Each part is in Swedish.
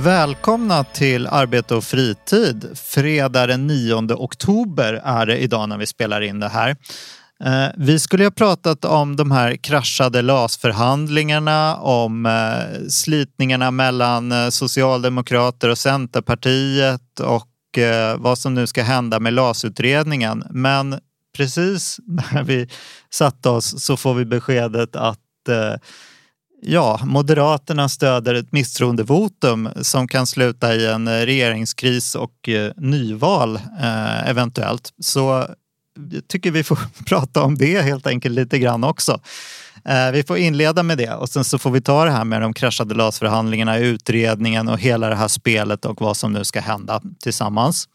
Välkomna till Arbete och fritid. Fredag den 9 oktober är det idag när vi spelar in det här. Eh, vi skulle ha pratat om de här kraschade LAS-förhandlingarna, om eh, slitningarna mellan eh, Socialdemokrater och Centerpartiet och vad som nu ska hända med LAS-utredningen. Men precis när vi satte oss så får vi beskedet att Ja, Moderaterna stöder ett misstroendevotum som kan sluta i en eh, regeringskris och eh, nyval eh, eventuellt. Så jag tycker vi får prata om det helt enkelt lite grann också. Eh, vi får inleda med det och sen så får vi ta det här med de kraschade LAS-förhandlingarna, utredningen och hela det här spelet och vad som nu ska hända tillsammans.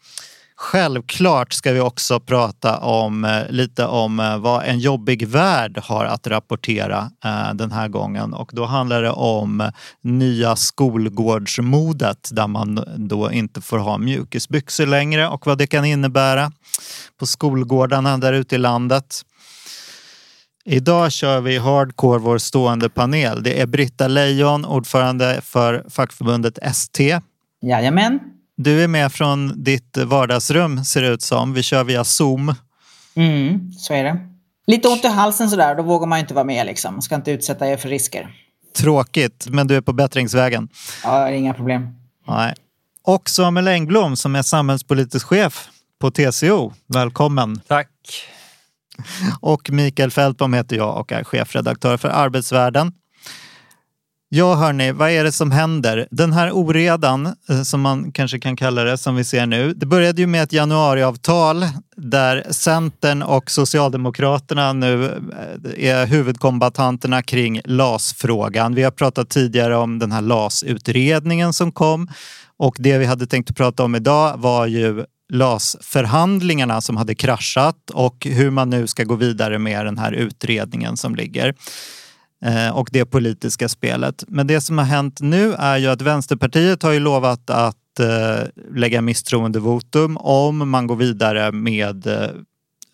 Självklart ska vi också prata om eh, lite om eh, vad en jobbig värld har att rapportera eh, den här gången och då handlar det om nya skolgårdsmodet där man då inte får ha mjukisbyxor längre och vad det kan innebära på skolgårdarna där ute i landet. Idag kör vi hardcore vår stående panel. Det är Britta Lejon, ordförande för fackförbundet ST. Jajamän. Du är med från ditt vardagsrum ser det ut som. Vi kör via Zoom. Mm, så är det. Lite ont i halsen sådär, då vågar man inte vara med liksom. Man ska inte utsätta er för risker. Tråkigt, men du är på bättringsvägen. Ja, inga problem. Nej. Och Samuel Engblom som är samhällspolitisk chef på TCO. Välkommen! Tack! Och Mikael Fältbom heter jag och är chefredaktör för Arbetsvärlden. Ja hörni, vad är det som händer? Den här oredan, eh, som man kanske kan kalla det, som vi ser nu. Det började ju med ett januariavtal där Centern och Socialdemokraterna nu eh, är huvudkombatanterna kring LAS-frågan. Vi har pratat tidigare om den här LAS-utredningen som kom och det vi hade tänkt att prata om idag var ju LAS-förhandlingarna som hade kraschat och hur man nu ska gå vidare med den här utredningen som ligger Eh, och det politiska spelet. Men det som har hänt nu är ju att Vänsterpartiet har ju lovat att eh, lägga misstroendevotum om man går vidare med eh,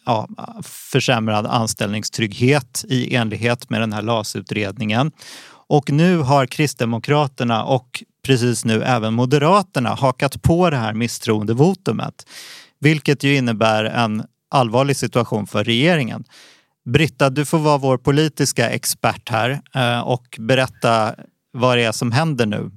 ja, försämrad anställningstrygghet i enlighet med den här LAS-utredningen. Och nu har Kristdemokraterna och precis nu även Moderaterna hakat på det här misstroendevotumet. Vilket ju innebär en allvarlig situation för regeringen. Britta, du får vara vår politiska expert här eh, och berätta vad det är som händer nu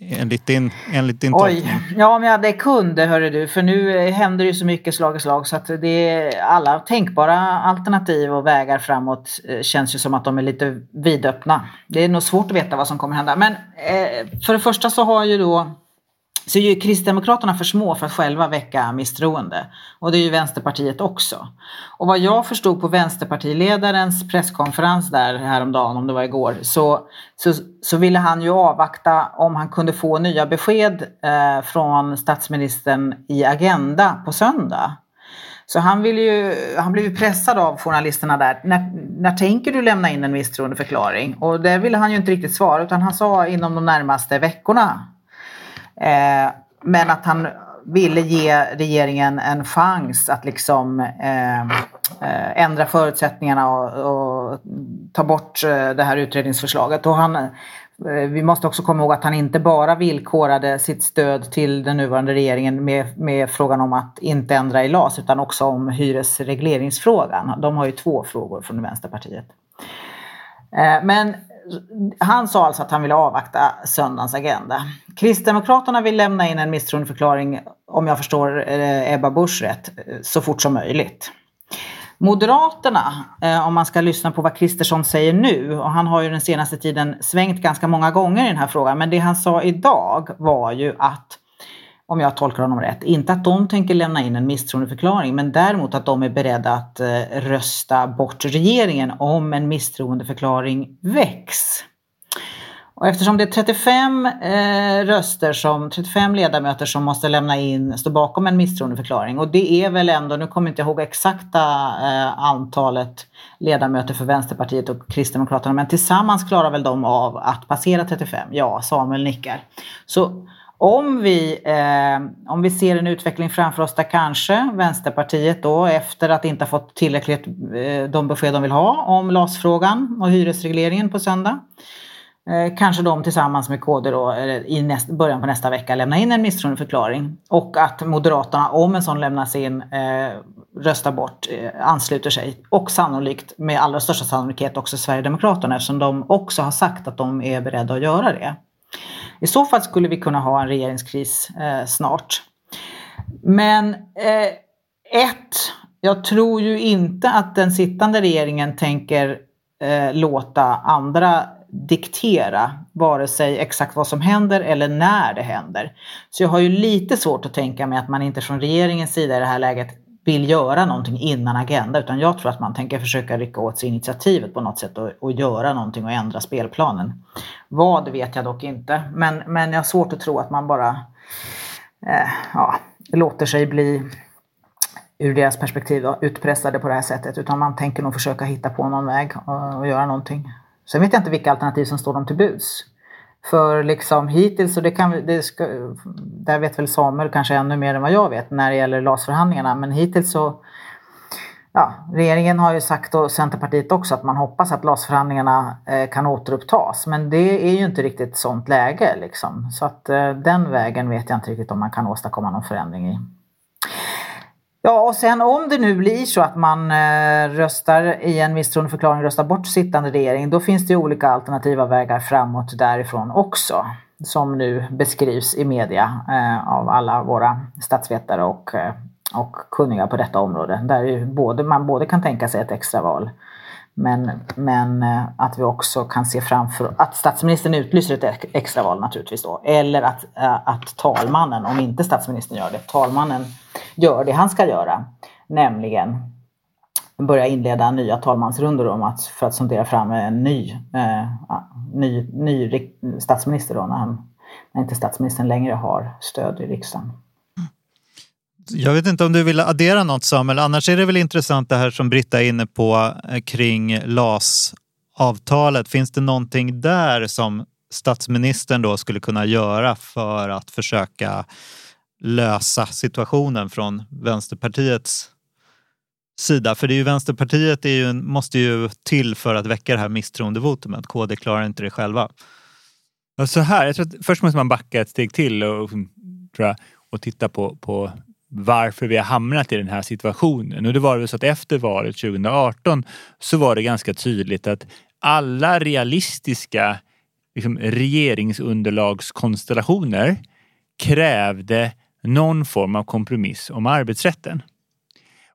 enligt din, enligt din Oj, tolkning? ja om jag hade kunde hörru du, för nu händer det ju så mycket slag i slag så att det är alla tänkbara alternativ och vägar framåt eh, känns ju som att de är lite vidöppna. Det är nog svårt att veta vad som kommer hända. Men eh, för det första så har ju då så är ju Kristdemokraterna för små för att själva väcka misstroende. Och det är ju Vänsterpartiet också. Och vad jag förstod på Vänsterpartiledarens presskonferens där häromdagen, om det var igår, så, så, så ville han ju avvakta om han kunde få nya besked eh, från statsministern i Agenda på söndag. Så han, vill ju, han blev ju pressad av journalisterna där. När, när tänker du lämna in en misstroendeförklaring? Och det ville han ju inte riktigt svara utan han sa inom de närmaste veckorna. Eh, men att han ville ge regeringen en chans att liksom eh, eh, ändra förutsättningarna och, och, ta bort eh, det här utredningsförslaget. Och han, eh, vi måste också komma ihåg att han inte bara villkorade sitt stöd till den nuvarande regeringen med, med frågan om att inte ändra i LAS utan också om hyresregleringsfrågan. De har ju två frågor från Vänsterpartiet. Eh, men han sa alltså att han ville avvakta söndagens agenda. Kristdemokraterna vill lämna in en misstroendeförklaring, om jag förstår eh, Ebba Busch rätt, eh, så fort som möjligt. Moderaterna, eh, om man ska lyssna på vad Kristersson säger nu, och han har ju den senaste tiden svängt ganska många gånger i den här frågan, men det han sa idag var ju att om jag tolkar honom rätt, inte att de tänker lämna in en misstroendeförklaring men däremot att de är beredda att eh, rösta bort regeringen om en misstroendeförklaring väcks. Och eftersom det är 35 eh, röster som, 35 ledamöter som måste lämna in, stå bakom en misstroendeförklaring och det är väl ändå, nu kommer jag inte ihåg exakta eh, antalet ledamöter för Vänsterpartiet och Kristdemokraterna men tillsammans klarar väl de av att passera 35? Ja, Samuel nickar. Så om vi, eh, om vi ser en utveckling framför oss där kanske Vänsterpartiet då efter att inte ha fått tillräckligt eh, de besked de vill ha om LAS-frågan och hyresregleringen på söndag Eh, kanske de tillsammans med KD då, eh, i näst, början på nästa vecka lämnar in en misstroendeförklaring. Och att Moderaterna, om en sån lämnas in, eh, röstar bort, eh, ansluter sig. Och sannolikt, med allra största sannolikhet, också Sverigedemokraterna eftersom de också har sagt att de är beredda att göra det. I så fall skulle vi kunna ha en regeringskris eh, snart. Men eh, ett, jag tror ju inte att den sittande regeringen tänker eh, låta andra diktera vare sig exakt vad som händer eller när det händer. Så jag har ju lite svårt att tänka mig att man inte från regeringens sida i det här läget vill göra någonting innan agenda utan jag tror att man tänker försöka rycka åt sig initiativet på något sätt och, och göra någonting och ändra spelplanen. Vad vet jag dock inte men, men jag har svårt att tro att man bara eh, ja, låter sig bli ur deras perspektiv då, utpressade på det här sättet utan man tänker nog försöka hitta på någon väg och, och göra någonting. Sen vet jag inte vilka alternativ som står dem till buds. För liksom hittills, och det kan, det ska, där vet väl Samuel kanske ännu mer än vad jag vet när det gäller LAS-förhandlingarna, men hittills så Ja, regeringen har ju sagt och Centerpartiet också att man hoppas att LAS-förhandlingarna eh, kan återupptas. Men det är ju inte riktigt sånt läge liksom. Så att eh, den vägen vet jag inte riktigt om man kan åstadkomma någon förändring i. Ja, och sen om det nu blir så att man eh, röstar i en misstroendeförklaring, röstar bort sittande regering, då finns det olika alternativa vägar framåt därifrån också. Som nu beskrivs i media eh, av alla våra statsvetare och, eh, och kunniga på detta område. Där ju både, man både kan tänka sig ett extraval men, men eh, att vi också kan se framför att statsministern utlyser ett extraval naturligtvis då. Eller att, eh, att talmannen, om inte statsministern gör det, talmannen gör det han ska göra. Nämligen börja inleda nya talmansrundor om att, för att sondera fram en ny, eh, ny, ny statsminister då när, han, när inte statsministern längre har stöd i riksdagen. Jag vet inte om du vill addera något Samuel, annars är det väl intressant det här som Britta är inne på eh, kring LAS-avtalet. Finns det någonting där som statsministern då skulle kunna göra för att försöka lösa situationen från Vänsterpartiets sida? För det är ju Vänsterpartiet är ju, måste ju till för att väcka det här misstroendevotumet. KD klarar inte det själva. Så här, jag tror att först måste man backa ett steg till och, tror jag, och titta på, på varför vi har hamnat i den här situationen. Och det var väl så att efter valet 2018 så var det ganska tydligt att alla realistiska liksom, regeringsunderlagskonstellationer krävde någon form av kompromiss om arbetsrätten.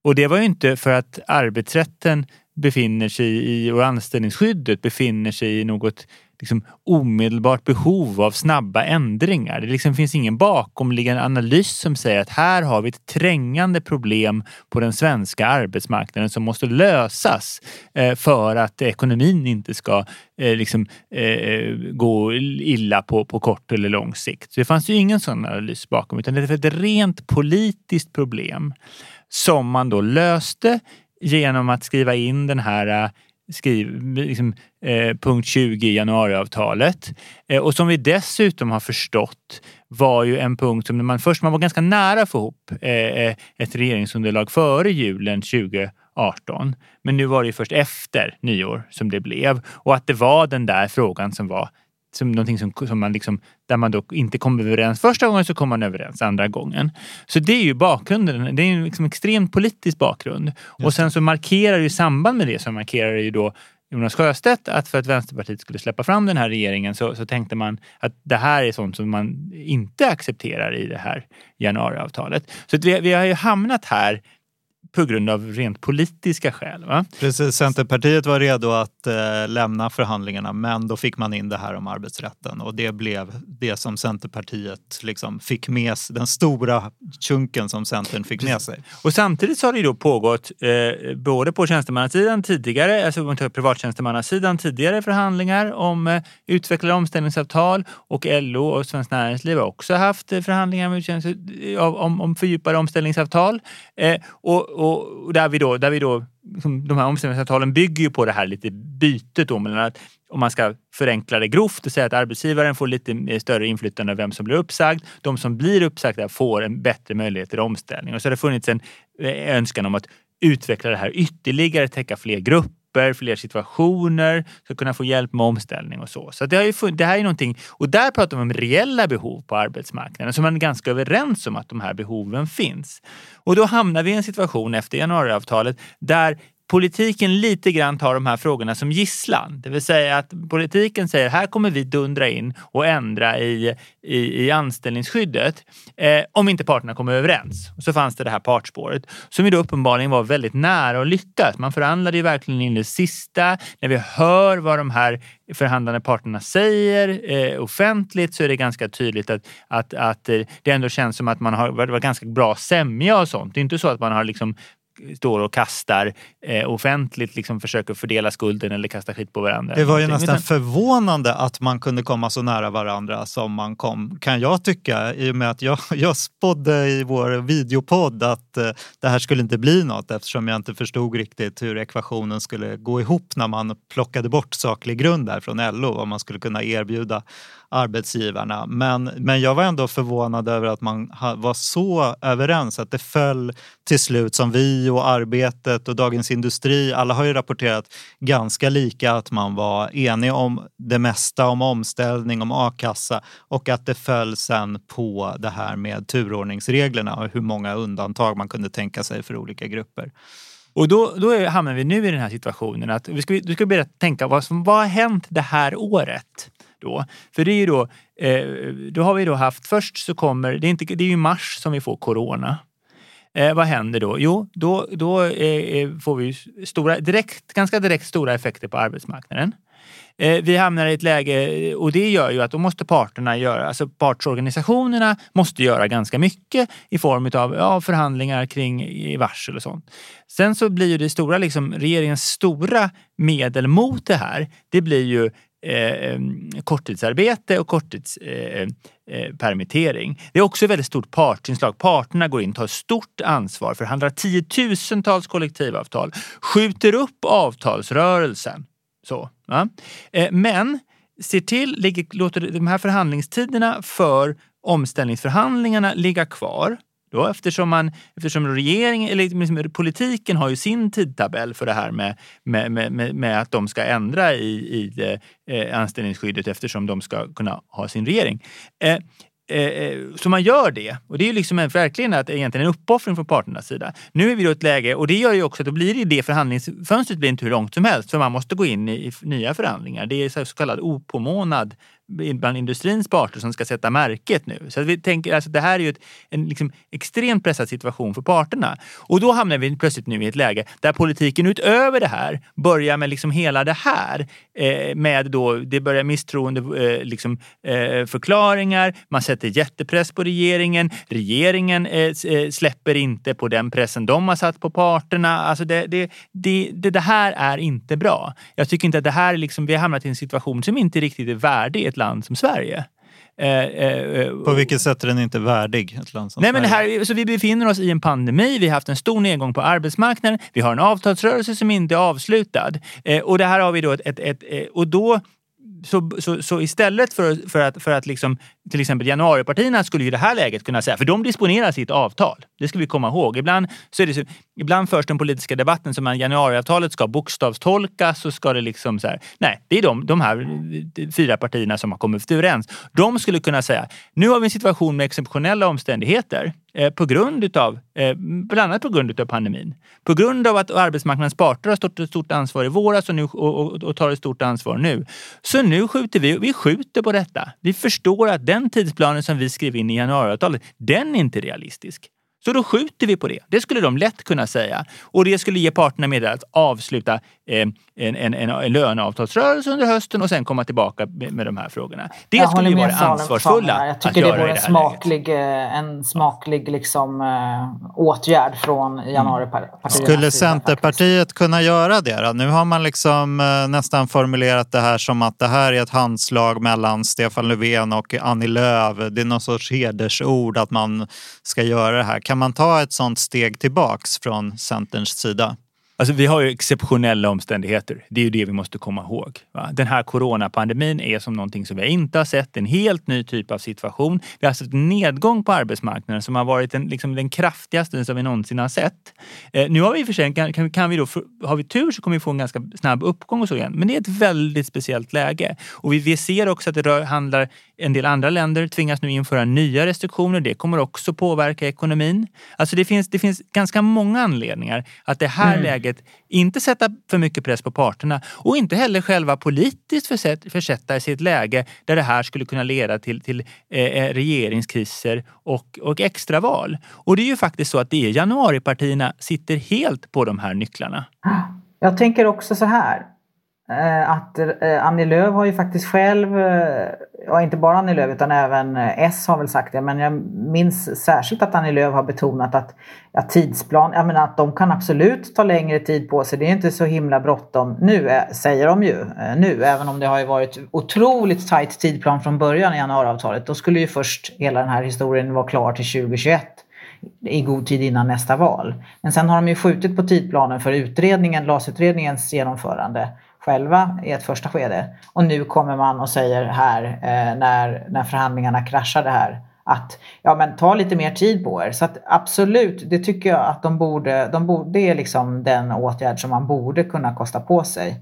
Och det var ju inte för att arbetsrätten befinner sig i och anställningsskyddet befinner sig i något liksom omedelbart behov av snabba ändringar. Det liksom finns ingen bakomliggande analys som säger att här har vi ett trängande problem på den svenska arbetsmarknaden som måste lösas eh, för att ekonomin inte ska eh, liksom, eh, gå illa på, på kort eller lång sikt. Så det fanns ju ingen sån analys bakom utan det är ett rent politiskt problem som man då löste genom att skriva in den här eh, skriv, liksom, eh, punkt 20 i januariavtalet. Eh, och som vi dessutom har förstått var ju en punkt som man först man var ganska nära att få ihop eh, eh, ett regeringsunderlag före julen 2018. Men nu var det först efter nyår som det blev och att det var den där frågan som var som någonting som, som man liksom, där man då inte kom överens första gången så kom man överens andra gången. Så det är ju bakgrunden. Det är en liksom extremt politisk bakgrund. Och sen så markerar ju i samband med det så markerar ju då Jonas Sjöstedt att för att Vänsterpartiet skulle släppa fram den här regeringen så, så tänkte man att det här är sånt som man inte accepterar i det här januariavtalet. Så vi, vi har ju hamnat här på grund av rent politiska skäl. Va? Precis, Centerpartiet var redo att eh, lämna förhandlingarna men då fick man in det här om arbetsrätten och det blev det som Centerpartiet liksom fick med sig, den stora chunken som Centern fick med sig. Och samtidigt så har det då pågått eh, både på tjänstemannasidan tidigare, alltså privattjänstemannasidan tidigare förhandlingar om eh, utvecklade omställningsavtal och LO och Svenskt Näringsliv har också haft eh, förhandlingar med, tjänst- om, om fördjupade omställningsavtal. Eh, och, och där vi då, där vi då liksom, de här omställningsavtalen bygger ju på det här lite bytet då mellan att om man ska förenkla det grovt och säga att arbetsgivaren får lite större inflytande över vem som blir uppsagd. De som blir uppsagda får en bättre möjlighet till omställning. Och så har det funnits en önskan om att utveckla det här ytterligare, täcka fler grupper, fler situationer, ska kunna få hjälp med omställning och så. Så det, har ju funnits, det här är någonting, och där pratar man om reella behov på arbetsmarknaden, så man är ganska överens om att de här behoven finns. Och då hamnar vi i en situation efter januariavtalet där politiken lite grann tar de här frågorna som gisslan. Det vill säga att politiken säger här kommer vi dundra in och ändra i, i, i anställningsskyddet eh, om inte parterna kommer överens. Och så fanns det det här partspåret som ju då uppenbarligen var väldigt nära att lyckas. Man förhandlade ju verkligen in det sista. När vi hör vad de här förhandlande parterna säger eh, offentligt så är det ganska tydligt att, att, att det ändå känns som att man har varit ganska bra sämja och sånt. Det är inte så att man har liksom står och kastar eh, offentligt, liksom försöker fördela skulden eller kasta skit på varandra. Det var ju nästan Utan- förvånande att man kunde komma så nära varandra som man kom, kan jag tycka, i och med att jag, jag spådde i vår videopodd att eh, det här skulle inte bli något eftersom jag inte förstod riktigt hur ekvationen skulle gå ihop när man plockade bort saklig grund där från LO, vad man skulle kunna erbjuda arbetsgivarna. Men, men jag var ändå förvånad över att man var så överens att det föll till slut som vi och Arbetet och Dagens Industri, alla har ju rapporterat ganska lika att man var enig om det mesta om omställning, om a-kassa och att det föll sen på det här med turordningsreglerna och hur många undantag man kunde tänka sig för olika grupper. Och då, då är, hamnar vi nu i den här situationen att vi ska, du ska börja tänka vad som vad har hänt det här året? Då? För det är ju då, eh, då har vi då haft, först så kommer, det är, inte, det är ju i mars som vi får corona. Eh, vad händer då? Jo, då, då eh, eh får vi stora, direkt, ganska direkt stora effekter på arbetsmarknaden. Eh, vi hamnar i ett läge och det gör ju att då måste parterna göra, alltså partsorganisationerna måste göra ganska mycket i form av ja, förhandlingar kring varsel och sånt. Sen så blir ju det stora, liksom, regeringens stora medel mot det här, det blir ju eh, korttidsarbete och korttidspermittering. Eh, eh det är också ett väldigt stort partsinslag. Parterna går in, tar stort ansvar, förhandlar tiotusentals kollektivavtal, skjuter upp avtalsrörelsen. Så, va? Eh, Men ser till, ligger, låter de här förhandlingstiderna för omställningsförhandlingarna ligga kvar. Då, eftersom, man, eftersom regeringen, eller liksom politiken har ju sin tidtabell för det här med, med, med, med, att de ska ändra i, i eh, anställningsskyddet eftersom de ska kunna ha sin regering. Eh, eh, eh, så man gör det. Och det är ju liksom en, verkligen att, egentligen en uppoffring från parternas sida. Nu är vi då i ett läge, och det gör ju också att då blir det, det förhandlingsfönstret blir inte hur långt som helst för man måste gå in i, i nya förhandlingar. Det är så kallad opåmånad bland industrins parter som ska sätta märket nu. Så att vi tänker, alltså det här är ju ett, en liksom extremt pressad situation för parterna. Och då hamnar vi plötsligt nu i ett läge där politiken utöver det här börjar med liksom hela det här. Eh, med då, det börjar misstroende eh, liksom, eh, förklaringar, man sätter jättepress på regeringen. Regeringen eh, eh släpper inte på den pressen de har satt på parterna. Alltså det, det, det, det, det här är inte bra. Jag tycker inte att det här är liksom, vi har hamnat i en situation som inte riktigt är värdig ett land som Sverige. Eh, eh, På vilket sätt är den inte värdig ett land som Nej, men Sverige? här, så vi befinner oss i en pandemi, vi har haft en stor nedgång på arbetsmarknaden, vi har en avtalsrörelse som inte är avslutad. Eh, och det här har vi då ett... ett, ett eh, och då så, så, så istället för, för att, för att liksom, till exempel januaripartierna skulle ju i det här läget kunna säga, för de disponerar sitt avtal. Det ska vi komma ihåg. Ibland, så är det så, ibland förs den politiska debatten som att januariavtalet ska bokstavstolkas och ska det liksom så här. Nej, det är de, de här fyra partierna som har kommit överens. De skulle kunna säga, nu har vi en situation med exceptionella omständigheter eh, på grund utav, eh, bland annat på grund utav pandemin. På grund av att arbetsmarknadens parter har stått ett stort ansvar i våras och, nu, och, och, och tar ett stort ansvar nu. Så nu skjuter vi, vi skjuter på detta. Vi förstår att den tidsplanen som vi skrev in i januariavtalet, den är inte realistisk. Så då skjuter vi på det. Det skulle de lätt kunna säga. Och det skulle ge parterna medel att avsluta en, en, en, en löneavtalsrörelse under hösten och sen komma tillbaka med, med de här frågorna. Det Jag skulle ju vara ansvarsfulla. Jag att tycker det göra vore en det här läget. smaklig, eh, en smaklig liksom, eh, åtgärd från januaripartierna. Mm. Skulle Centerpartiet kunna göra det då? Nu har man liksom eh, nästan formulerat det här som att det här är ett handslag mellan Stefan Löfven och Annie Lööf. Det är någon sorts hedersord att man ska göra det här. Kan man ta ett sånt steg tillbaks från Centerns sida? Alltså, vi har ju exceptionella omständigheter. Det är ju det vi måste komma ihåg. Va? Den här coronapandemin är som någonting som vi inte har sett. En helt ny typ av situation. Vi har sett en nedgång på arbetsmarknaden som har varit den, liksom, den kraftigaste som vi någonsin har sett. Eh, nu har vi i och för sig, kan, kan vi då, har vi tur så kommer vi få en ganska snabb uppgång och så igen. Men det är ett väldigt speciellt läge. Och vi, vi ser också att det rör, handlar, en del andra länder tvingas nu införa nya restriktioner. Det kommer också påverka ekonomin. Alltså det finns, det finns ganska många anledningar att det här läget inte sätta för mycket press på parterna och inte heller själva politiskt försätt, försätta sig i ett läge där det här skulle kunna leda till, till eh, regeringskriser och, och extraval. Och det är ju faktiskt så att det är januaripartierna sitter helt på de här nycklarna. Jag tänker också så här. Eh, att eh, Annie Lööf har ju faktiskt själv, eh, ja inte bara Annie Lööf utan även S har väl sagt det, men jag minns särskilt att Annie Lööf har betonat att ja, tidsplan, jag menar att de kan absolut ta längre tid på sig. Det är inte så himla bråttom nu, säger de ju nu, även om det har ju varit otroligt tajt tidplan från början i januariavtalet. Då skulle ju först hela den här historien vara klar till 2021 i god tid innan nästa val. Men sen har de ju skjutit på tidplanen för utredningen, LAS-utredningens genomförande själva i ett första skede. Och nu kommer man och säger här eh, när, när förhandlingarna kraschade här att ja men ta lite mer tid på er. Så att absolut, det tycker jag att de borde, de borde det är liksom den åtgärd som man borde kunna kosta på sig.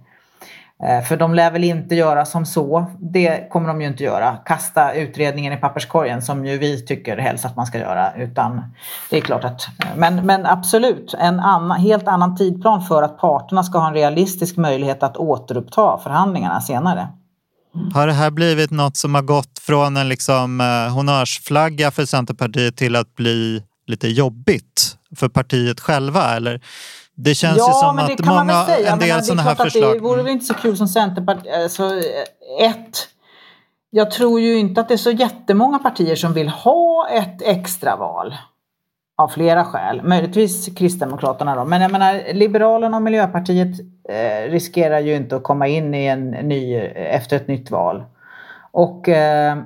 Eh, för de lär väl inte göra som så. Det kommer de ju inte göra. Kasta utredningen i papperskorgen som ju vi tycker helst att man ska göra. Utan det är klart att, men, men absolut, en annan, helt annan tidplan för att parterna ska ha en realistisk möjlighet att återuppta förhandlingarna senare. Har det här blivit något som har gått från en liksom, eh, honnörsflagga för Centerpartiet till att bli lite jobbigt för partiet själva? Eller? Det känns ju som att många, säga. en del sådana här förslag... Det vore väl inte så kul som Centerpartiet. Alltså, ett, jag tror ju inte att det är så jättemånga partier som vill ha ett extraval. Av flera skäl. Möjligtvis Kristdemokraterna då. Men jag menar Liberalerna och Miljöpartiet eh, riskerar ju inte att komma in i en ny, efter ett nytt val. Och eh,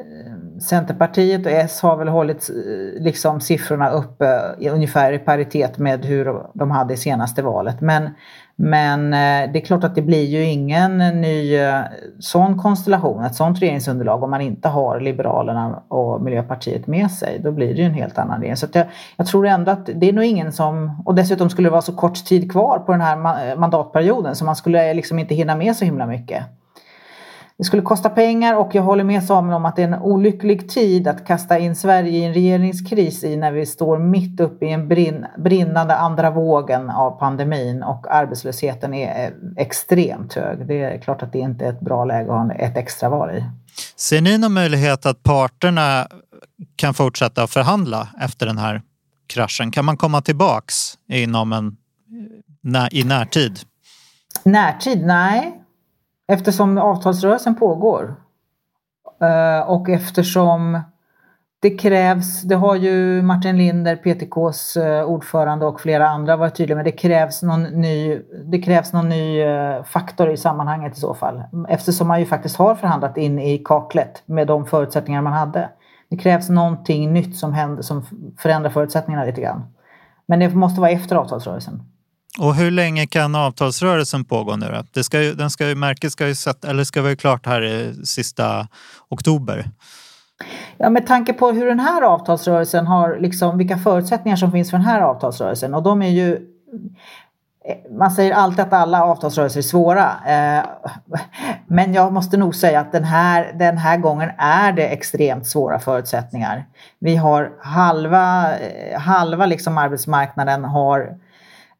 Ehm, Centerpartiet och S har väl hållit eh, liksom siffrorna uppe ungefär i paritet med hur de hade i senaste valet. Men, men eh, det är klart att det blir ju ingen ny eh, sån konstellation, ett sånt regeringsunderlag om man inte har Liberalerna och Miljöpartiet med sig. Då blir det ju en helt annan regering. Så att jag, jag tror ändå att det är nog ingen som, och dessutom skulle det vara så kort tid kvar på den här mandatperioden så man skulle liksom inte hinna med så himla mycket. Det skulle kosta pengar och jag håller med Samuel om att det är en olycklig tid att kasta in Sverige i en regeringskris i när vi står mitt uppe i en brinn, brinnande andra vågen av pandemin och arbetslösheten är eh, extremt hög. Det är klart att det inte är ett bra läge att ha ett extraval i. Ser ni någon möjlighet att parterna kan fortsätta förhandla efter den här kraschen? Kan man komma tillbaks inom en, nä- i närtid? Närtid? Nej. Eftersom avtalsrörelsen pågår. Eh, och eftersom det krävs, det har ju Martin Linder, PTKs eh, ordförande och flera andra varit tydliga med, det krävs någon ny, det krävs någon ny eh, faktor i sammanhanget i så fall. Eftersom man ju faktiskt har förhandlat in i kaklet med de förutsättningar man hade. Det krävs någonting nytt som, händer, som förändrar förutsättningarna lite grann. Men det måste vara efter avtalsrörelsen. Och hur länge kan avtalsrörelsen pågå nu då? Det ska ju, den ska ju, märket ska ju sätta, eller ska vara klart här i sista oktober. Ja, med tanke på hur den här avtalsrörelsen har, liksom, vilka förutsättningar som finns för den här avtalsrörelsen och de är ju man säger alltid att alla avtalsrörelser är svåra. Eh, men jag måste nog säga att den här, den här gången är det extremt svåra förutsättningar. Vi har halva, eh, halva liksom arbetsmarknaden har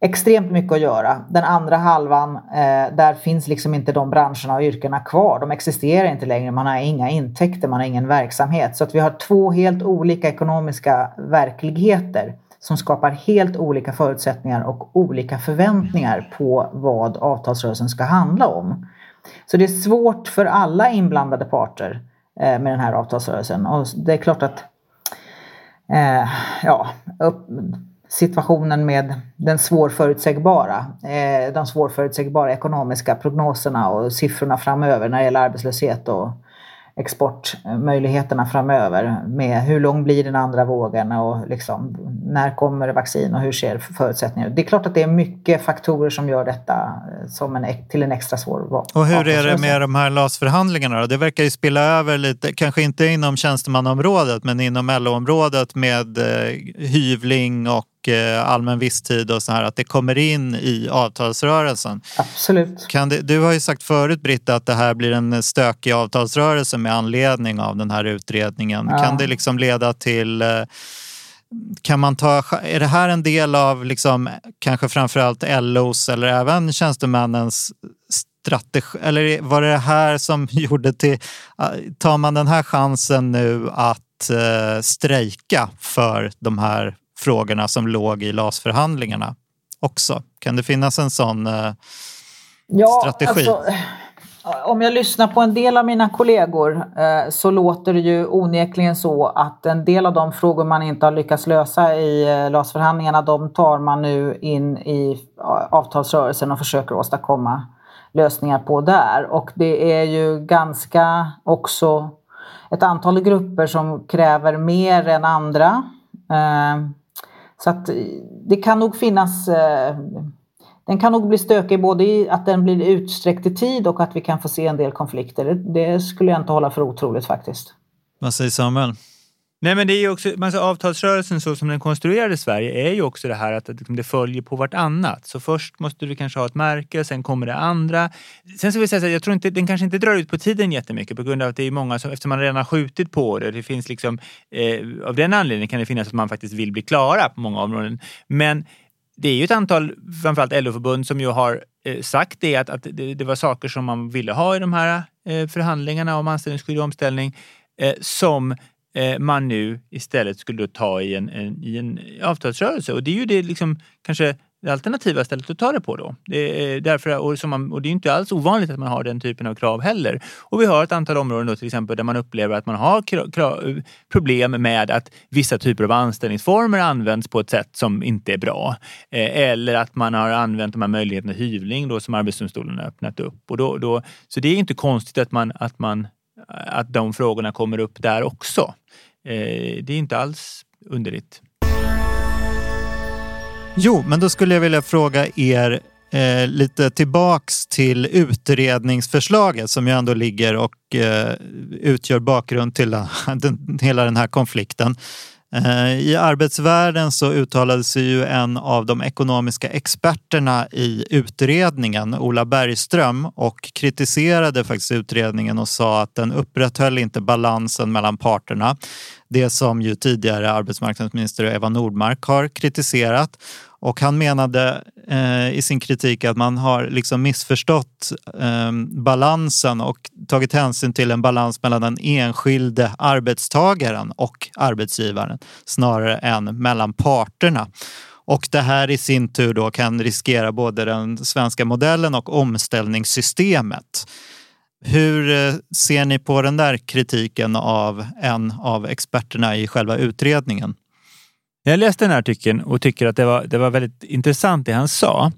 extremt mycket att göra. Den andra halvan, eh, där finns liksom inte de branscherna och yrkena kvar. De existerar inte längre. Man har inga intäkter, man har ingen verksamhet. Så att vi har två helt olika ekonomiska verkligheter som skapar helt olika förutsättningar och olika förväntningar på vad avtalsrörelsen ska handla om. Så det är svårt för alla inblandade parter eh, med den här avtalsrörelsen. Och det är klart att eh, ja, upp, situationen med den svårförutsägbara, eh, de svårförutsägbara ekonomiska prognoserna och siffrorna framöver när det gäller arbetslöshet och exportmöjligheterna framöver med hur lång blir den andra vågen och liksom, när kommer vaccin och hur ser förutsättningarna ut. Det är klart att det är mycket faktorer som gör detta eh, som en, till en extra svår Och hur är det med de här LAS-förhandlingarna? Det verkar ju spilla över lite, kanske inte inom tjänstemannaområdet men inom LO-området med eh, hyvling och Eh, allmän visstid och så här, att det kommer in i avtalsrörelsen. Absolut. Kan det, du har ju sagt förut Britta att det här blir en stökig avtalsrörelse med anledning av den här utredningen. Ja. Kan det liksom leda till eh, kan man ta, är det här en del av liksom, kanske framförallt LOs eller även tjänstemännens strategi? Eller var det det här som gjorde till... Eh, tar man den här chansen nu att strejka för de här frågorna som låg i LAS-förhandlingarna också? Kan det finnas en sån eh, ja, strategi? Alltså, om jag lyssnar på en del av mina kollegor eh, så låter det ju onekligen så att en del av de frågor man inte har lyckats lösa i eh, LAS-förhandlingarna de tar man nu in i avtalsrörelsen och försöker åstadkomma lösningar på där. Och det är ju ganska också ett antal grupper som kräver mer än andra. Eh, så att eh, det kan nog finnas eh, den kan nog bli stökig både i att den blir utsträckt i tid och att vi kan få se en del konflikter. Det skulle jag inte hålla för otroligt faktiskt. Vad säger Samuel? Nej men det är ju också, alltså avtalsrörelsen så som den konstruerade i Sverige är ju också det här att liksom, det följer på vartannat. Så först måste du kanske ha ett märke, sen kommer det andra. Sen så vill jag säga så här, jag tror inte, den kanske inte drar ut på tiden jättemycket på grund av att det är många som, eftersom man redan har skjutit på det, det finns liksom, eh, av den anledningen kan det finnas att man faktiskt vill bli klara på många områden. Men det är ju ett antal, framförallt LO-förbund, som ju har eh, sagt det att, att det, det, var saker som man ville ha i de här eh, förhandlingarna om anställningsskydd och omställning eh, som Eh, man nu istället skulle ta i en, en, i en avtalsrörelse. Och det är ju det liksom, kanske det alternativa stället att ta det på då. Det är, därför, och, som man, och det är inte alls ovanligt att man har den typen av krav heller. Och vi har ett antal områden då, till exempel där man upplever att man har krav, krav, problem med att vissa typer av anställningsformer används på ett sätt som inte är bra. Eh, eller att man har använt de här möjligheterna hyvling då, som Arbetsdomstolen har öppnat upp. Och då, då, så det är inte konstigt att man, att man att de frågorna kommer upp där också. Eh, det är inte alls underligt. Jo, men då skulle jag vilja fråga er eh, lite tillbaks till utredningsförslaget som ju ändå ligger och eh, utgör bakgrund till den, hela den här konflikten. Eh, I arbetsvärlden så uttalade sig ju en av de ekonomiska experterna i utredningen, Ola Bergström, och kritiserade faktiskt utredningen och sa att den upprätthöll inte balansen mellan parterna. Det som ju tidigare arbetsmarknadsminister Eva Nordmark har kritiserat. Och han menade eh, i sin kritik att man har liksom missförstått eh, balansen och tagit hänsyn till en balans mellan den enskilde arbetstagaren och arbetsgivaren snarare än mellan parterna. Och det här i sin tur då kan riskera både den svenska modellen och omställningssystemet. Hur eh, ser ni på den där kritiken av en av experterna i själva utredningen? Jag läste den här artikeln och tycker att det var, det var väldigt intressant det han sa.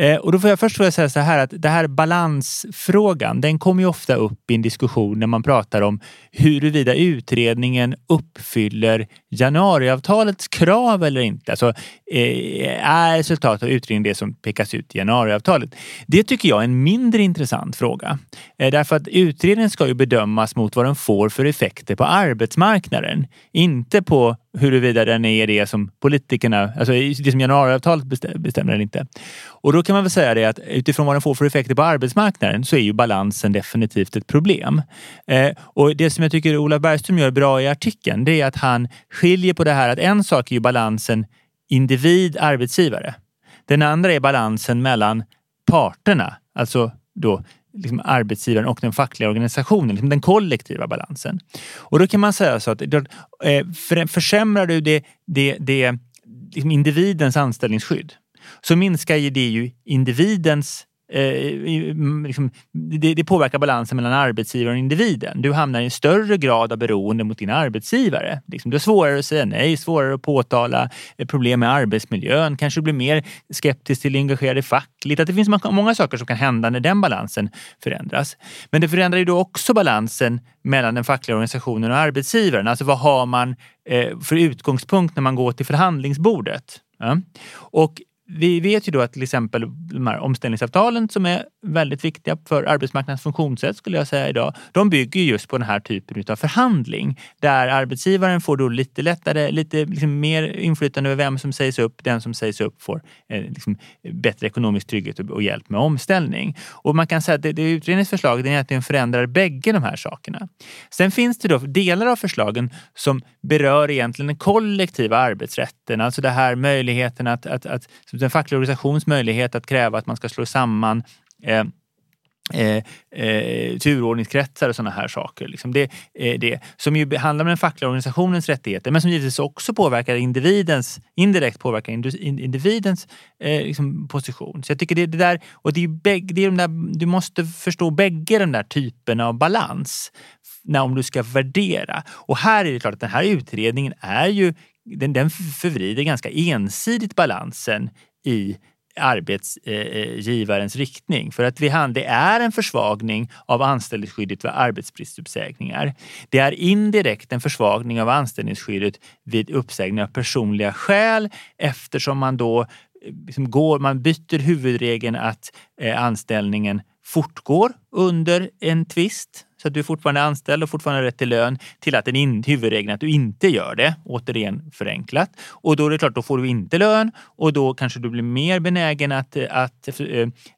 Eh, och då får jag först får jag säga så här att det här balansfrågan, den kommer ju ofta upp i en diskussion när man pratar om huruvida utredningen uppfyller januariavtalets krav eller inte. Alltså, eh, är resultatet av utredningen det som pekas ut i januariavtalet? Det tycker jag är en mindre intressant fråga. Eh, därför att utredningen ska ju bedömas mot vad den får för effekter på arbetsmarknaden. Inte på huruvida den är det som politikerna, alltså det som januariavtalet bestämmer eller inte. Och då kan man väl säga det att utifrån vad den får för effekter på arbetsmarknaden så är ju balansen definitivt ett problem. Eh, och det som jag tycker Ola Bergström gör bra i artikeln, det är att han skiljer på det här att en sak är ju balansen individ-arbetsgivare. Den andra är balansen mellan parterna, alltså då liksom arbetsgivaren och den fackliga organisationen, liksom den kollektiva balansen. Och då kan man säga så att eh, försämrar du det, det, det liksom individens anställningsskydd så minskar ju det ju individens Eh, mm, liksom, det, det, påverkar balansen mellan arbetsgivaren och individen. Du hamnar i en större grad av beroende mot din arbetsgivare. Liksom, du har svårare att säga nej, svårare att påtala eh, problem med arbetsmiljön. Kanske blir mer skeptisk till engagerade fackligt. Att det finns många saker som kan hända när den balansen förändras. Men det förändrar ju då också balansen mellan den fackliga organisationen och arbetsgivaren. Alltså vad har man eh, för utgångspunkt när man går till förhandlingsbordet? Ja. Och vi vet ju då att till exempel de här omställningsavtalen som är väldigt viktiga för arbetsmarknadens funktionssätt skulle jag säga idag. De bygger just på den här typen av förhandling där arbetsgivaren får då lite lättare, lite liksom mer inflytande över vem som sägs upp. Den som sägs upp får eh, liksom bättre ekonomisk trygghet och, och, hjälp med omställning. Och man kan säga att det, det utredningens förslag är att den förändrar bägge de här sakerna. Sen finns det då delar av förslagen som berör egentligen den kollektiva arbetsrätten, alltså det här möjligheten att, att, att den fackliga organisations möjlighet att kräva att man ska slå samman eh, Eh, eh, turordningskretsar och sådana här saker. Liksom det, eh, det, som ju handlar om den fackliga organisationens rättigheter men som givetvis också påverkar individens, indirekt påverkar individens eh, liksom position. Så jag tycker det, det där, och det är, bägge, det är de där, du måste förstå bägge de där typerna av balans när, om du ska värdera. Och här är det klart att den här utredningen är ju den, den förvrider ganska ensidigt balansen i arbetsgivarens eh, eh, riktning. För att vi, det är en försvagning av anställningsskyddet vid arbetsbristuppsägningar. Det är indirekt en försvagning av anställningsskyddet vid uppsägning av personliga skäl eftersom man då eh, liksom går, man byter huvudregeln att anställningen fortgår under en tvist så att du fortfarande är anställd och fortfarande har rätt till lön till att den in, huvudregeln att du inte gör det, återigen förenklat. Och då är det klart, då får du inte lön och då kanske du blir mer benägen att, att, att,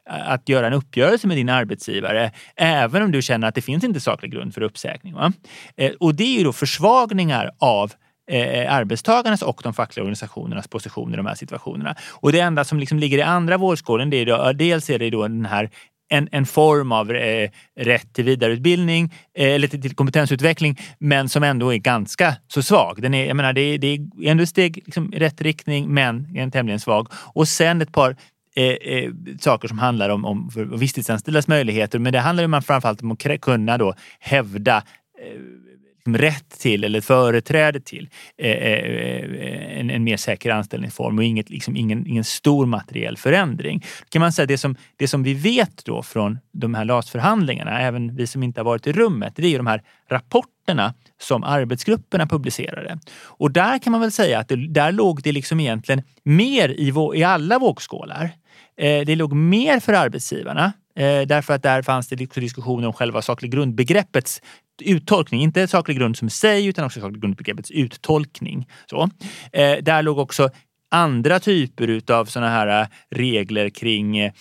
att göra en uppgörelse med din arbetsgivare även om du känner att det finns inte saklig grund för uppsägning. Va? Eh, och det är ju då försvagningar av eh, arbetstagarnas och de fackliga organisationernas position i de här situationerna. Och det enda som liksom ligger i andra vårdskålen, det är då, dels är det då den här en, en form av eh, rätt till vidareutbildning eh, eller till, till, kompetensutveckling men som ändå är ganska så svag. Den är, jag menar, det, är, det är ändå ett steg liksom, i rätt riktning men är tämligen svag. Och sen ett par eh, eh saker som handlar om, om visstidsanställdas möjligheter men det handlar ju framförallt om att kunna då hävda eh, Liksom rätt till eller företräde till eh, eh, eh, en, en, mer säker anställningsform och inget, liksom, ingen, ingen stor materiell förändring. kan man säga det som, det som vi vet då från de här LAS-förhandlingarna, även vi som inte har varit i rummet, det är ju de här rapporterna som arbetsgrupperna publicerade. Och där kan man väl säga att det, där låg det liksom egentligen mer i, i alla vågskålar. Eh, det låg mer för arbetsgivarna därför att där fanns det liksom diskussioner om själva saklig grundbegreppets uttolkning, inte saklig grund som sig utan också saklig grundbegreppets uttolkning. Så. Eh, där låg också andra typer utav sådana här eh, regler kring eh,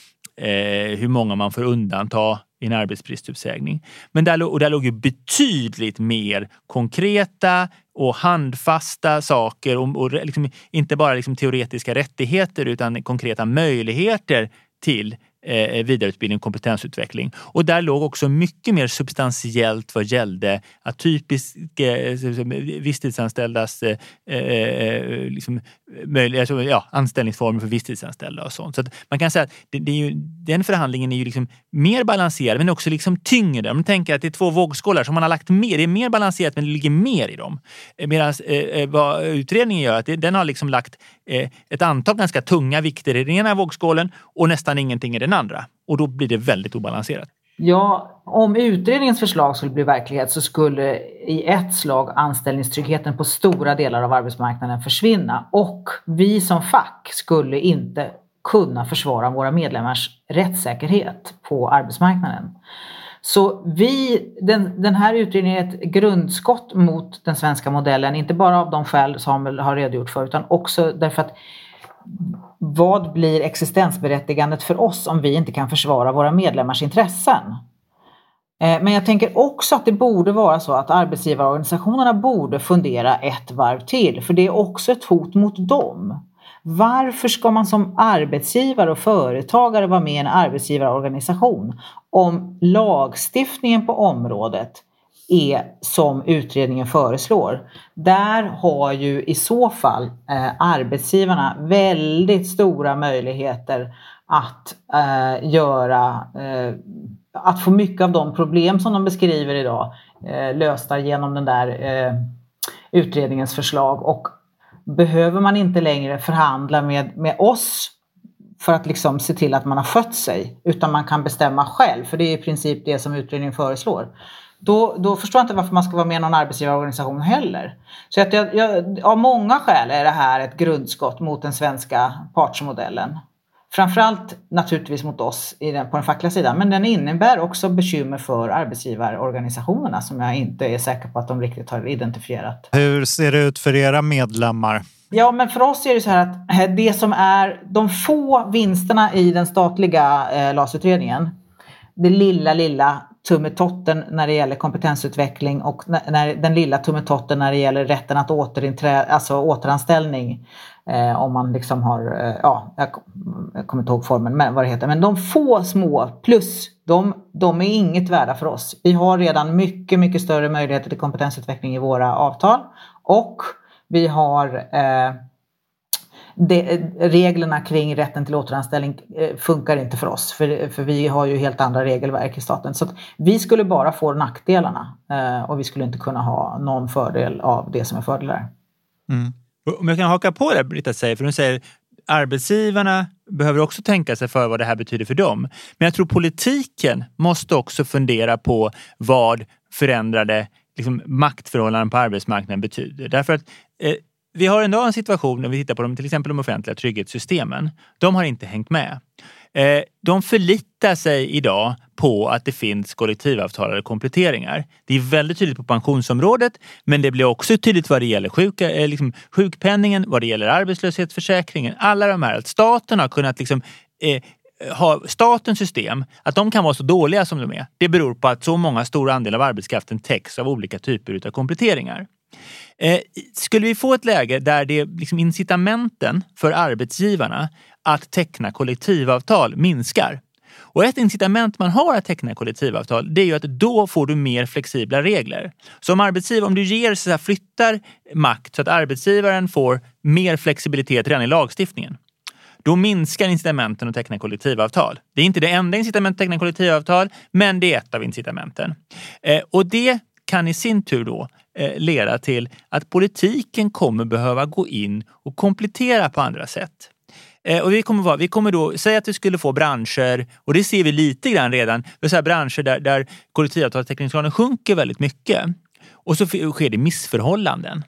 hur många man får undanta i en arbetsbristuppsägning. Men där, och där låg ju betydligt mer konkreta och handfasta saker och, och liksom, inte bara liksom teoretiska rättigheter utan konkreta möjligheter till Eh, vidareutbildning och kompetensutveckling. Och där låg också mycket mer substantiellt vad gällde att typiskt eh, visstidsanställdas eh, eh liksom, möjliga, alltså, ja, anställningsformer för visstidsanställda och sånt. Så man kan säga att det, det är ju, den förhandlingen är ju liksom mer balanserad men också liksom tyngre. Om man tänker att det är två vågskålar som man har lagt mer. Det är mer balanserat men det ligger mer i dem. Eh, Medan eh, vad utredningen gör, att det, den har liksom lagt eh, ett antal ganska tunga vikter i den ena vågskålen och nästan ingenting i den andra. Och då blir det väldigt obalanserat. Ja, om utredningens förslag skulle bli verklighet så skulle i ett slag anställningstryggheten på stora delar av arbetsmarknaden försvinna och vi som fack skulle inte kunna försvara våra medlemmars rättssäkerhet på arbetsmarknaden. Så vi, den, den här utredningen är ett grundskott mot den svenska modellen, inte bara av de skäl Samuel har redogjort för utan också därför att vad blir existensberättigandet för oss om vi inte kan försvara våra medlemmars intressen? Eh, men jag tänker också att det borde vara så att arbetsgivarorganisationerna borde fundera ett varv till, för det är också ett hot mot dem. Varför ska man som arbetsgivare och företagare vara med i en arbetsgivarorganisation om lagstiftningen på området är som utredningen föreslår. Där har ju i så fall eh, arbetsgivarna väldigt stora möjligheter att eh, göra, eh, att få mycket av de problem som de beskriver idag eh, lösta genom den där eh, utredningens förslag. Och behöver man inte längre förhandla med, med oss för att liksom se till att man har skött sig, utan man kan bestämma själv, för det är i princip det som utredningen föreslår. Då, då förstår jag inte varför man ska vara med i någon arbetsgivarorganisation heller. Så att jag, jag, av många skäl är det här ett grundskott mot den svenska partsmodellen. Framförallt naturligtvis mot oss den, på den fackliga sidan, men den innebär också bekymmer för arbetsgivarorganisationerna som jag inte är säker på att de riktigt har identifierat. Hur ser det ut för era medlemmar? Ja, men för oss är det så här att eh, det som är de få vinsterna i den statliga eh, LAS-utredningen, det lilla, lilla tummetotten när det gäller kompetensutveckling och när, den lilla tummetotten när det gäller rätten att alltså återanställning. Eh, om man liksom har, eh, ja, jag, jag kommer inte ihåg formen, men vad det heter. Men de få små plus, de, de är inget värda för oss. Vi har redan mycket, mycket större möjligheter till kompetensutveckling i våra avtal och vi har eh, det, eh, reglerna kring rätten till återanställning eh, funkar inte för oss. För, för vi har ju helt andra regelverk i staten. Så vi skulle bara få nackdelarna eh, och vi skulle inte kunna ha någon fördel av det som är fördelar. Mm. Om jag kan haka på det Britta säger, för hon säger arbetsgivarna behöver också tänka sig för vad det här betyder för dem. Men jag tror politiken måste också fundera på vad förändrade liksom, maktförhållanden på arbetsmarknaden betyder. Därför att eh, vi har ändå en situation när vi tittar på de, till exempel de offentliga trygghetssystemen. De har inte hängt med. Eh, de förlitar sig idag på att det finns kollektivavtalade kompletteringar. Det är väldigt tydligt på pensionsområdet men det blir också tydligt vad det gäller sjuka, eh, liksom sjukpenningen, vad det gäller arbetslöshetsförsäkringen. Alla de här, att staten har kunnat liksom, eh, ha statens system, att de kan vara så dåliga som de är, det beror på att så många stora andel av arbetskraften täcks av olika typer av kompletteringar. Eh, skulle vi få ett läge där det liksom incitamenten för arbetsgivarna att teckna kollektivavtal minskar. Och ett incitament man har att teckna kollektivavtal det är ju att då får du mer flexibla regler. Så om arbetsgivare, om du ger, så här, flyttar makt så att arbetsgivaren får mer flexibilitet redan i lagstiftningen då minskar incitamenten att teckna kollektivavtal. Det är inte det enda incitamentet att teckna kollektivavtal, men det är ett av incitamenten. Eh, och det kan i sin tur då Eh, leda till att politiken kommer behöva gå in och komplettera på andra sätt. Eh, och vi kommer, vara, vi kommer då, säga att vi skulle få branscher, och det ser vi lite grann redan, så branscher där, där kollektivavtalstäckningsgraden sjunker väldigt mycket. Och så sker det missförhållanden.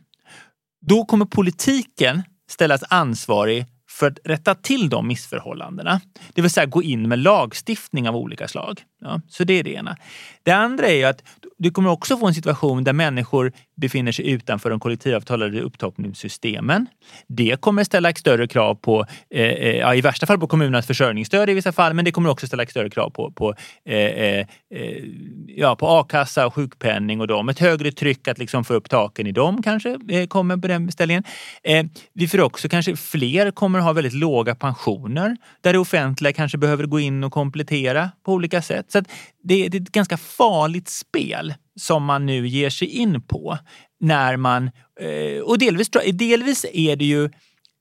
Då kommer politiken ställas ansvarig för att rätta till de missförhållandena. Det vill säga gå in med lagstiftning av olika slag. Ja, så det är det ena. Det andra är att du kommer också få en situation där människor befinner sig utanför de kollektivavtalade upptoppningssystemen. Det kommer ställa större krav på, eh, eh ja, i värsta fall på kommunernas försörjningsstöd i vissa fall, men det kommer också ställa större krav på, på, eh, eh, eh, ja, på a-kassa och sjukpenning och dem. Ett högre tryck att liksom få upp taken i dem kanske eh, kommer på den ställningen. Eh, vi får också kanske fler kommer ha väldigt låga pensioner där det offentliga kanske behöver gå in och komplettera på olika sätt. Så det, det är ett ganska farligt spel som man nu ger sig in på. När man, eh, och delvis, delvis är det ju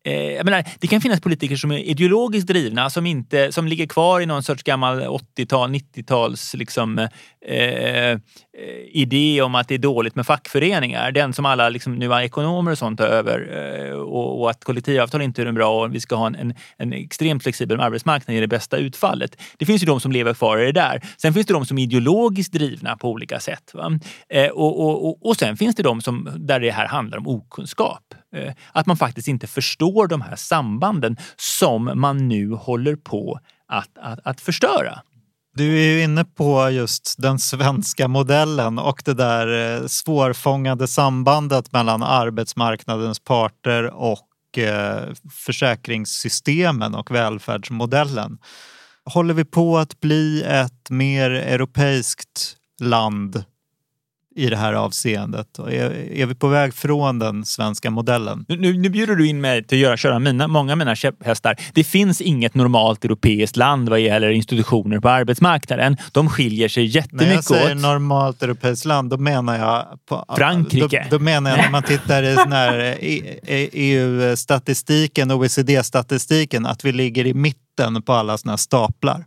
Eh, jag menar, det kan finnas politiker som är ideologiskt drivna som, inte, som ligger kvar i någon sorts gammal 80-tal, 90-tals liksom, eh, eh, idé om att det är dåligt med fackföreningar. Den som alla liksom, nu ekonomer och sånt tar över eh, och, och, att kollektivavtal inte är bra och vi ska ha en, en, en extremt flexibel arbetsmarknad i det bästa utfallet. Det finns ju de som lever kvar i det där. Sen finns det de som är ideologiskt drivna på olika sätt. Eh, och, och, och, och sen finns det de som, där det här handlar om okunskap. Eh, att man faktiskt inte förstår de här sambanden som man nu håller på att, att, att förstöra. Du är ju inne på just den svenska modellen och det där eh, svårfångade sambandet mellan arbetsmarknadens parter och eh, försäkringssystemen och välfärdsmodellen. Håller vi på att bli ett mer europeiskt land i det här avseendet? Och är, är vi på väg från den svenska modellen? Nu, nu, nu bjuder du in mig till att göra, köra mina, många av mina käpphästar. Det finns inget normalt europeiskt land vad gäller institutioner på arbetsmarknaden. De skiljer sig jättemycket När jag säger åt. normalt europeiskt land, då menar jag... På, Frankrike. Då, då menar jag när man tittar i EU-statistiken, OECD-statistiken, att vi ligger i mitten på alla såna här staplar.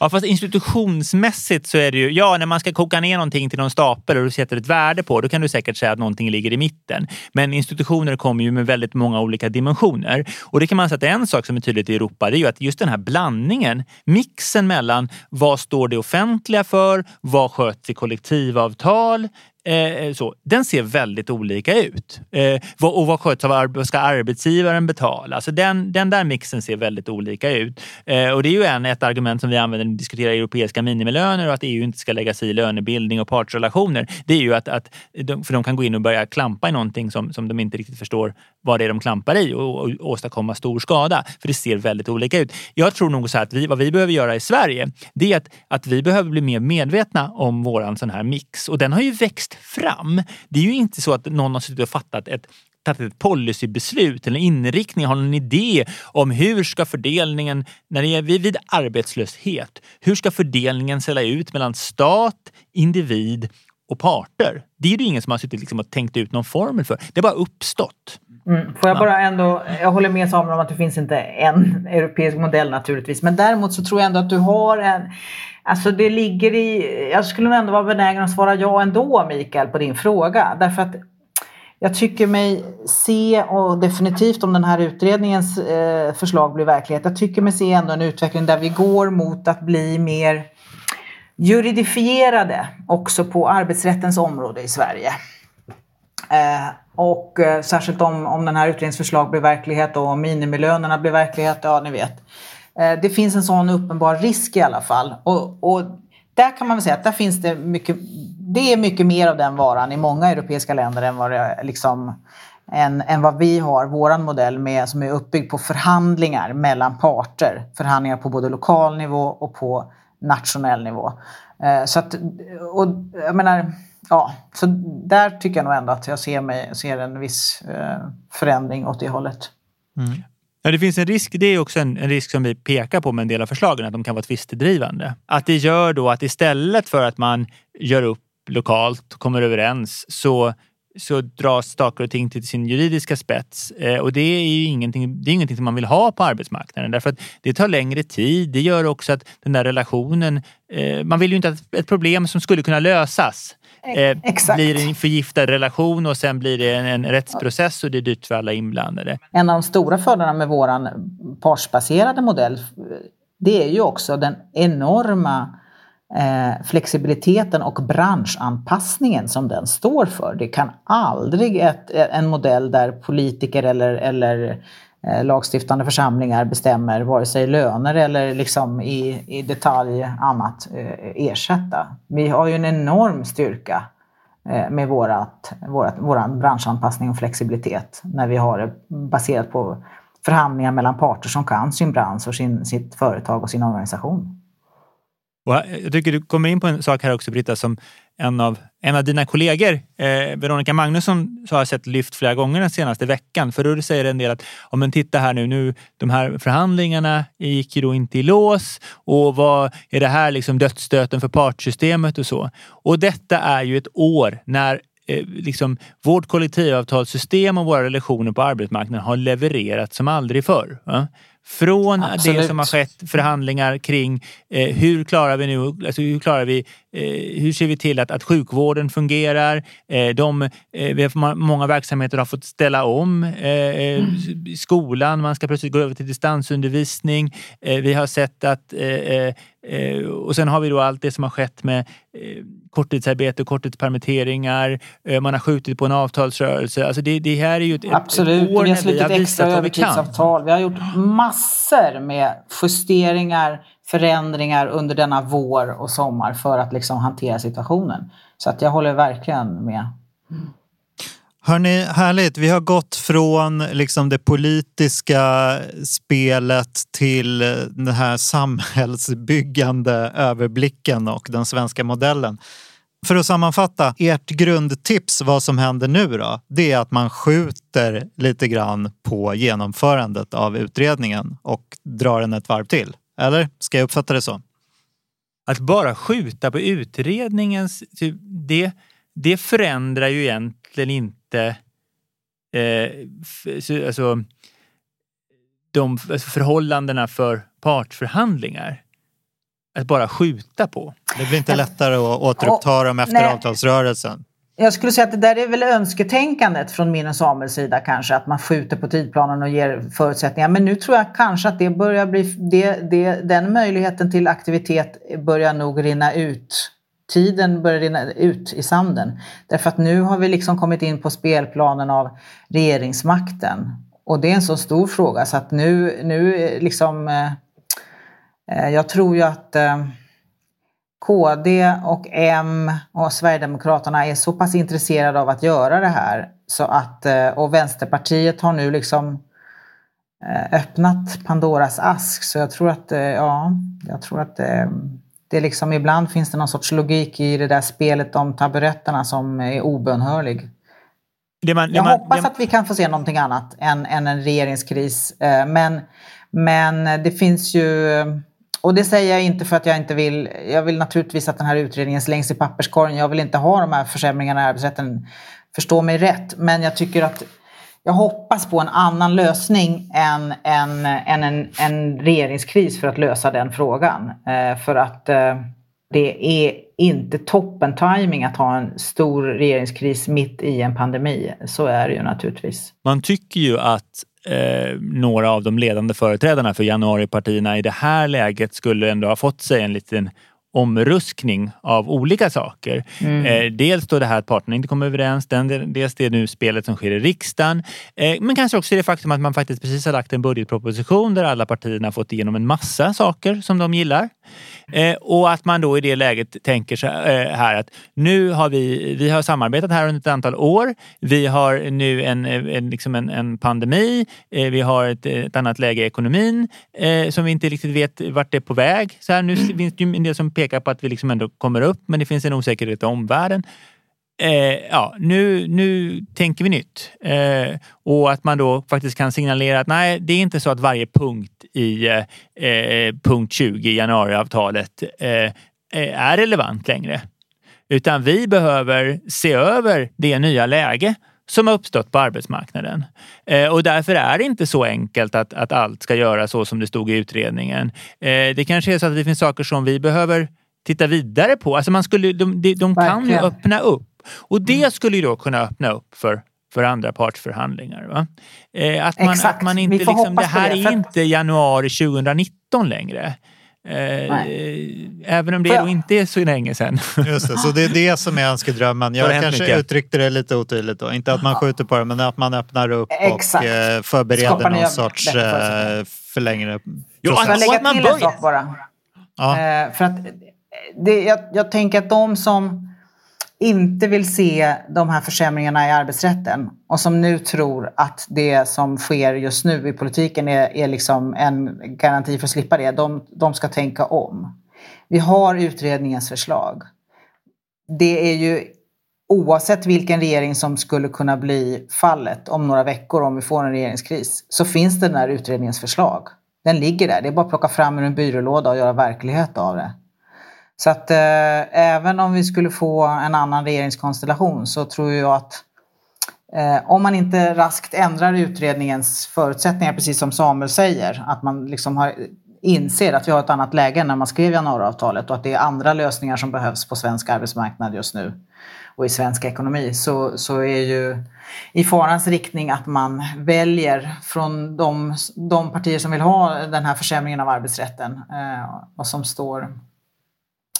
Ja, fast institutionsmässigt så är det ju, ja när man ska koka ner någonting till någon stapel och du sätter ett värde på, då kan du säkert säga att någonting ligger i mitten. Men institutioner kommer ju med väldigt många olika dimensioner. Och det kan man säga att en sak som är tydligt i Europa, det är ju att just den här blandningen, mixen mellan vad står det offentliga för, vad sköts i kollektivavtal, Eh, eh, så, den ser väldigt olika ut. Eh, vad, och vad sköts av vad ska arbetsgivaren betala? Alltså den, den där mixen ser väldigt olika ut. Eh, och det är ju en, ett argument som vi använder när vi diskuterar europeiska minimilöner och att EU inte ska lägga sig i lönebildning och partsrelationer. Det är ju att, att de, för de kan gå in och börja klampa i någonting som, som de inte riktigt förstår vad det är de klampar i och, och åstadkomma stor skada. För det ser väldigt olika ut. Jag tror nog så här att vi, vad vi behöver göra i Sverige, det är att, att vi behöver bli mer medvetna om våran sån här mix. Och den har ju växt fram. Det är ju inte så att någon har suttit och fattat ett tagit ett policybeslut eller inriktning, har någon idé om hur ska fördelningen, när det är vid arbetslöshet, hur ska fördelningen sälja ut mellan stat, individ och parter? Det är det ingen som har suttit liksom och tänkt ut någon formel för. Det har bara uppstått. Mm. Får jag bara ändå, jag håller med Samuel om att det finns inte en europeisk modell naturligtvis. Men däremot så tror jag ändå att du har en, alltså det ligger i, jag skulle ändå vara benägen att svara ja ändå Mikael på din fråga. Därför att jag tycker mig se, och definitivt om den här utredningens eh, förslag blir verklighet, jag tycker mig se ändå en utveckling där vi går mot att bli mer juridifierade också på arbetsrättens område i Sverige. Eh, och eh, särskilt om, om den här utredningens förslag blir verklighet och om minimilönerna blir verklighet, ja ni vet. Eh, det finns en sån uppenbar risk i alla fall. Och, och där kan man väl säga att där finns det mycket, det är mycket mer av den varan i många europeiska länder än vad, det, liksom, än, än vad vi har, våran modell med, som är uppbyggd på förhandlingar mellan parter. Förhandlingar på både lokal nivå och på nationell nivå. Eh, så att, och jag menar, ja, så där tycker jag nog ändå att jag ser, mig, ser en viss eh, förändring åt det hållet. Mm. Ja, det finns en risk, det är också en, en, risk som vi pekar på med en del av förslagen, att de kan vara tvistedrivande. Att det gör då att istället för att man gör upp lokalt och kommer överens så, så dras saker och ting till sin juridiska spets. Eh, och det är ju ingenting, det är ingenting som man vill ha på arbetsmarknaden därför att det tar längre tid. Det gör också att den där relationen, eh, man vill ju inte att ett problem som skulle kunna lösas eh, Exakt. blir en förgiftad relation och sen blir det en, en rättsprocess och det är dyrt för alla inblandade. En av de stora fördelarna med våran partsbaserade modell det är ju också den enorma eh, flexibiliteten och branschanpassningen som den står för. Det kan aldrig ett, en modell där politiker eller, eller Eh, lagstiftande församlingar bestämmer vare sig löner eller liksom i, i detalj annat eh, ersätta. Vi har ju en enorm styrka eh, med vårat, vårat, våran branschanpassning och flexibilitet när vi har det baserat på förhandlingar mellan parter som kan sin bransch och sin, sitt företag och sin organisation. Och eh, jag tycker du kommer in på en sak här också Britta som en av, en av dina kollegor, eh, Veronica Magnusson, så har jag sett lyft flera gånger den senaste veckan. För då säger en del att, ja men titta här nu, nu, de här förhandlingarna gick ju då inte i lås och vad är det här liksom dödsstöten för partssystemet och så. Och detta är ju ett år när eh, liksom, vårt kollektivavtalssystem och våra relationer på arbetsmarknaden har levererat som aldrig förr. Va? Från Absolut. det som har skett förhandlingar kring eh, hur klarar vi nu, alltså hur klarar vi, hur ser vi till att, att sjukvården fungerar? Eh, de, eh, vi har, många verksamheter har fått ställa om eh, mm. skolan, man ska plötsligt gå över till distansundervisning. Eh, vi har sett att eh, och sen har vi då allt det som har skett med korttidsarbete och korttidspermitteringar. Man har skjutit på en avtalsrörelse. Alltså det, det här är ju ett, Absolut. ett år vi har när vi har slutit extra vad vi övertidsavtal. Vi har gjort massor med justeringar, förändringar under denna vår och sommar för att liksom hantera situationen. Så att jag håller verkligen med. Hörni, härligt. Vi har gått från liksom det politiska spelet till den här samhällsbyggande överblicken och den svenska modellen. För att sammanfatta, ert grundtips vad som händer nu då, det är att man skjuter lite grann på genomförandet av utredningen och drar den ett varv till. Eller? Ska jag uppfatta det så? Att bara skjuta på utredningens... typ, Det, det förändrar ju egentligen inte eh, alltså, de alltså förhållandena för partsförhandlingar. Att bara skjuta på. Det blir inte lättare att återuppta dem efter nej. avtalsrörelsen. Jag skulle säga att det där är väl önsketänkandet från min och Samuels sida kanske, att man skjuter på tidplanen och ger förutsättningar. Men nu tror jag kanske att det börjar bli, det, det, den möjligheten till aktivitet börjar nog rinna ut. Tiden börjar rinna ut i sanden. Därför att nu har vi liksom kommit in på spelplanen av regeringsmakten. Och det är en så stor fråga så att nu, nu liksom, eh, eh, jag tror ju att eh, KD och M och Sverigedemokraterna är så pass intresserade av att göra det här så att, eh, och Vänsterpartiet har nu liksom eh, öppnat Pandoras ask så jag tror att, eh, ja, jag tror att det liksom ibland finns det någon sorts logik i det där spelet om taburetterna som är obönhörlig. Det man, det Jag man, hoppas det, att vi kan få se någonting annat än, än en regeringskris. Men, men det finns ju, och det säger jag inte för att jag inte vill, jag vill naturligtvis att den här utredningen slängs i papperskorgen. Jag vill inte ha de här försämringarna i arbetsrätten, förstå mig rätt. Men jag tycker att jag hoppas på en annan lösning än, än, än en, en regeringskris för att lösa den frågan. Eh, För att eh, det är inte toppen timing att ha en stor regeringskris mitt i en pandemi. Så är det ju naturligtvis. man tycker ju att eh, några av de ledande företrädarna för januaripartierna i det här läget skulle ändå ha fått sig en liten omruskning av olika saker. Eh, dels då det här att parterna inte kommer överens, den, dels det nu spelet som sker i riksdagen. Eh, men kanske också det faktum att man faktiskt precis har lagt en budgetproposition där alla partierna har fått igenom en massa saker som de gillar. Eh, och att man då i det läget tänker så här, eh, här att nu har vi, vi har samarbetat här under ett antal år. Vi har nu en, en, liksom en, en pandemi. Eh, vi har ett, ett annat läge i ekonomin eh, som vi inte riktigt vet vart det är på väg. Så här, nu finns det ju en del som pekar på att vi liksom ändå kommer upp men det finns en osäkerhet i omvärlden. Eh, ja, nu, nu tänker vi nytt. Eh, och att man då faktiskt kan signalera att nej, det är inte så att varje punkt i eh, eh punkt 20 i januariavtalet eh, eh, är relevant längre. Utan vi behöver se över det nya läge som har uppstått på arbetsmarknaden. Eh, och därför är det inte så enkelt att, att allt ska göras så som det stod i utredningen. Eh, det kanske är så att det finns saker som vi behöver titta vidare på. Alltså man skulle, de, de, de kan ju öppna upp. Och det skulle ju då kunna öppna upp för för andra partsförhandlingar. Va? Eh, att, man, Exakt. att man inte liksom, det här det, är för att- inte januari 2019 längre. Eh, även om det jag- inte är så länge sedan. Just det, så det är det som är önskedrömmen. Jag kanske mycket. uttryckte det lite otydligt då. Inte att man skjuter på det, men att man öppnar upp Exakt. och eh, förbereder Skapar någon sorts eh, förutsättningar. förlängre Jo, jag process. Lägga att man till en börjar- sak bara? Ja. Eh, för att det, jag, jag tänker att de som inte vill se de här försämringarna i arbetsrätten och som nu tror att det som sker just nu i politiken är, är liksom en garanti för att slippa det, de, de ska tänka om. Vi har utredningens förslag. Det är ju oavsett vilken regering som skulle kunna bli fallet om några veckor om vi får en regeringskris så finns det den här utredningens förslag. Den ligger där, det är bara att plocka fram ur en byrålåda och göra verklighet av det. Så att eh, även om vi skulle få en annan regeringskonstellation så tror jag att eh, om man inte raskt ändrar utredningens förutsättningar, precis som Samuel säger, att man liksom har, inser att vi har ett annat läge än när man skrev januariavtalet och att det är andra lösningar som behövs på svensk arbetsmarknad just nu och i svensk ekonomi så, så är ju i farans riktning att man väljer från de, de partier som vill ha den här försämringen av arbetsrätten eh, och som står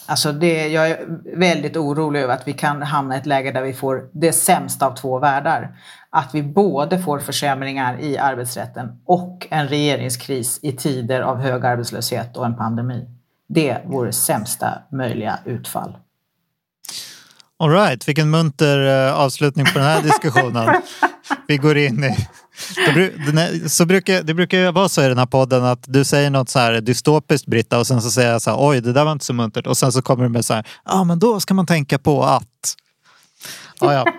Alltså det, jag är väldigt orolig över att vi kan hamna i ett läge där vi får det sämsta av två världar. Att vi både får försämringar i arbetsrätten och en regeringskris i tider av hög arbetslöshet och en pandemi. Det vore sämsta möjliga utfall. All right, vilken munter eh, avslutning på den här diskussionen. Vi går in i det, så brukar, det brukar ju vara så i den här podden att du säger något så här dystopiskt Britta och sen så säger jag så här oj det där var inte så muntert och sen så kommer du med så här ja men då ska man tänka på att. Ah, ja.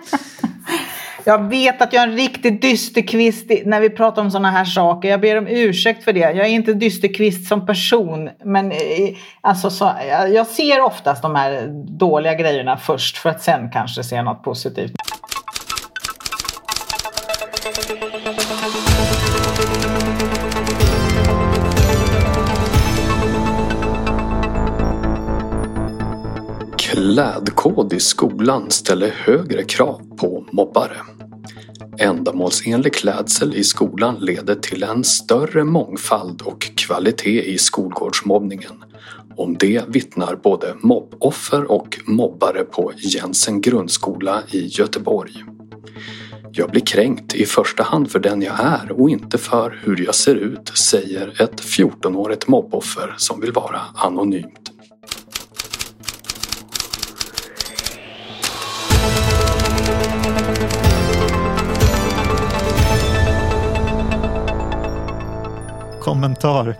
Jag vet att jag är en riktig dysterkvist när vi pratar om sådana här saker. Jag ber om ursäkt för det. Jag är inte dysterkvist som person. Men eh, alltså, så, jag ser oftast de här dåliga grejerna först för att sen kanske se något positivt. Klädkod i skolan ställer högre krav på mobbare. Ändamålsenlig klädsel i skolan leder till en större mångfald och kvalitet i skolgårdsmobbningen. Om det vittnar både mobboffer och mobbare på Jensen grundskola i Göteborg. Jag blir kränkt i första hand för den jag är och inte för hur jag ser ut, säger ett 14-årigt mobboffer som vill vara anonymt. Kommentar.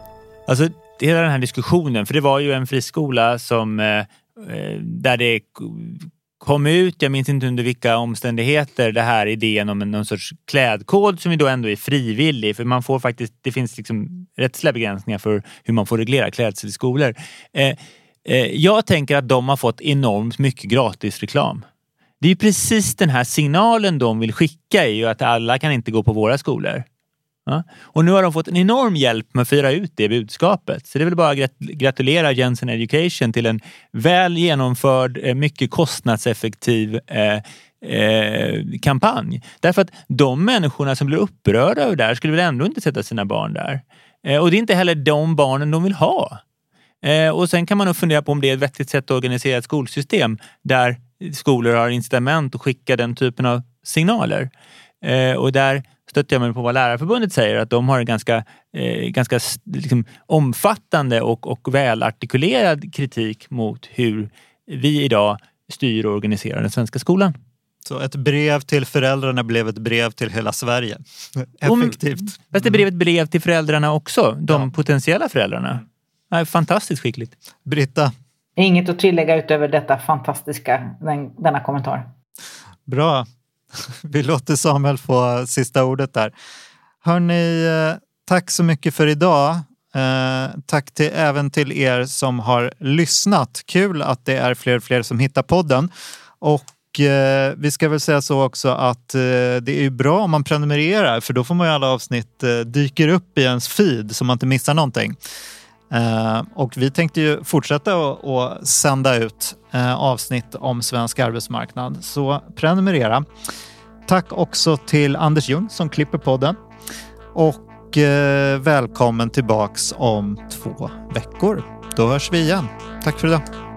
Alltså hela den här diskussionen, för det var ju en friskola som eh, eh där det kom ut, jag minns inte under vilka omständigheter, det här idén om en, någon sorts klädkod som ju då ändå är frivillig. För man får faktiskt, det finns liksom rättsliga begränsningar för hur man får reglera klädsel i skolor. Eh, eh, jag tänker att de har fått enormt mycket gratis reklam. Det är ju precis den här signalen de vill skicka är ju att alla kan inte gå på våra skolor. Ja. Och nu har de fått en enorm hjälp med att föra ut det budskapet. Så det är väl bara att grat- gratulera Jensen Education till en väl genomförd, eh, mycket kostnadseffektiv eh, eh, kampanj. Därför att de människorna som blir upprörda över det här skulle väl ändå inte sätta sina barn där. Eh, och det är inte heller de barnen de vill ha. Eh, och sen kan man nog fundera på om det är ett vettigt sätt att organisera ett skolsystem där skolor har incitament att skicka den typen av signaler. Eh, och där stöttar jag mig på vad Lärarförbundet säger, att de har en ganska, eh, ganska liksom, omfattande och, och välartikulerad kritik mot hur vi idag styr och organiserar den svenska skolan. Så ett brev till föräldrarna blev ett brev till hela Sverige. Om- Effektivt. Fast det blev ett brev till föräldrarna också, de potentiella föräldrarna. Ja, fantastiskt skickligt. Britta, Inget att tillägga utöver detta fantastiska, den, denna kommentar. bra. Vi låter Samuel få sista ordet där. Hörni, eh, tack så mycket för idag. Eh, tack till, även till er som har lyssnat. Kul att det är fler och fler som hittar podden. Och eh, vi ska väl säga så också att eh, det är bra om man prenumererar för då får man ju alla avsnitt eh, dyker upp i ens feed så man inte missar någonting. Eh, och vi tänkte ju fortsätta att sända ut eh, avsnitt om svensk arbetsmarknad, så prenumerera. Tack också till Anders Ljung som klipper podden. Och eh, välkommen tillbaks om två veckor. Då hörs vi igen. Tack för idag.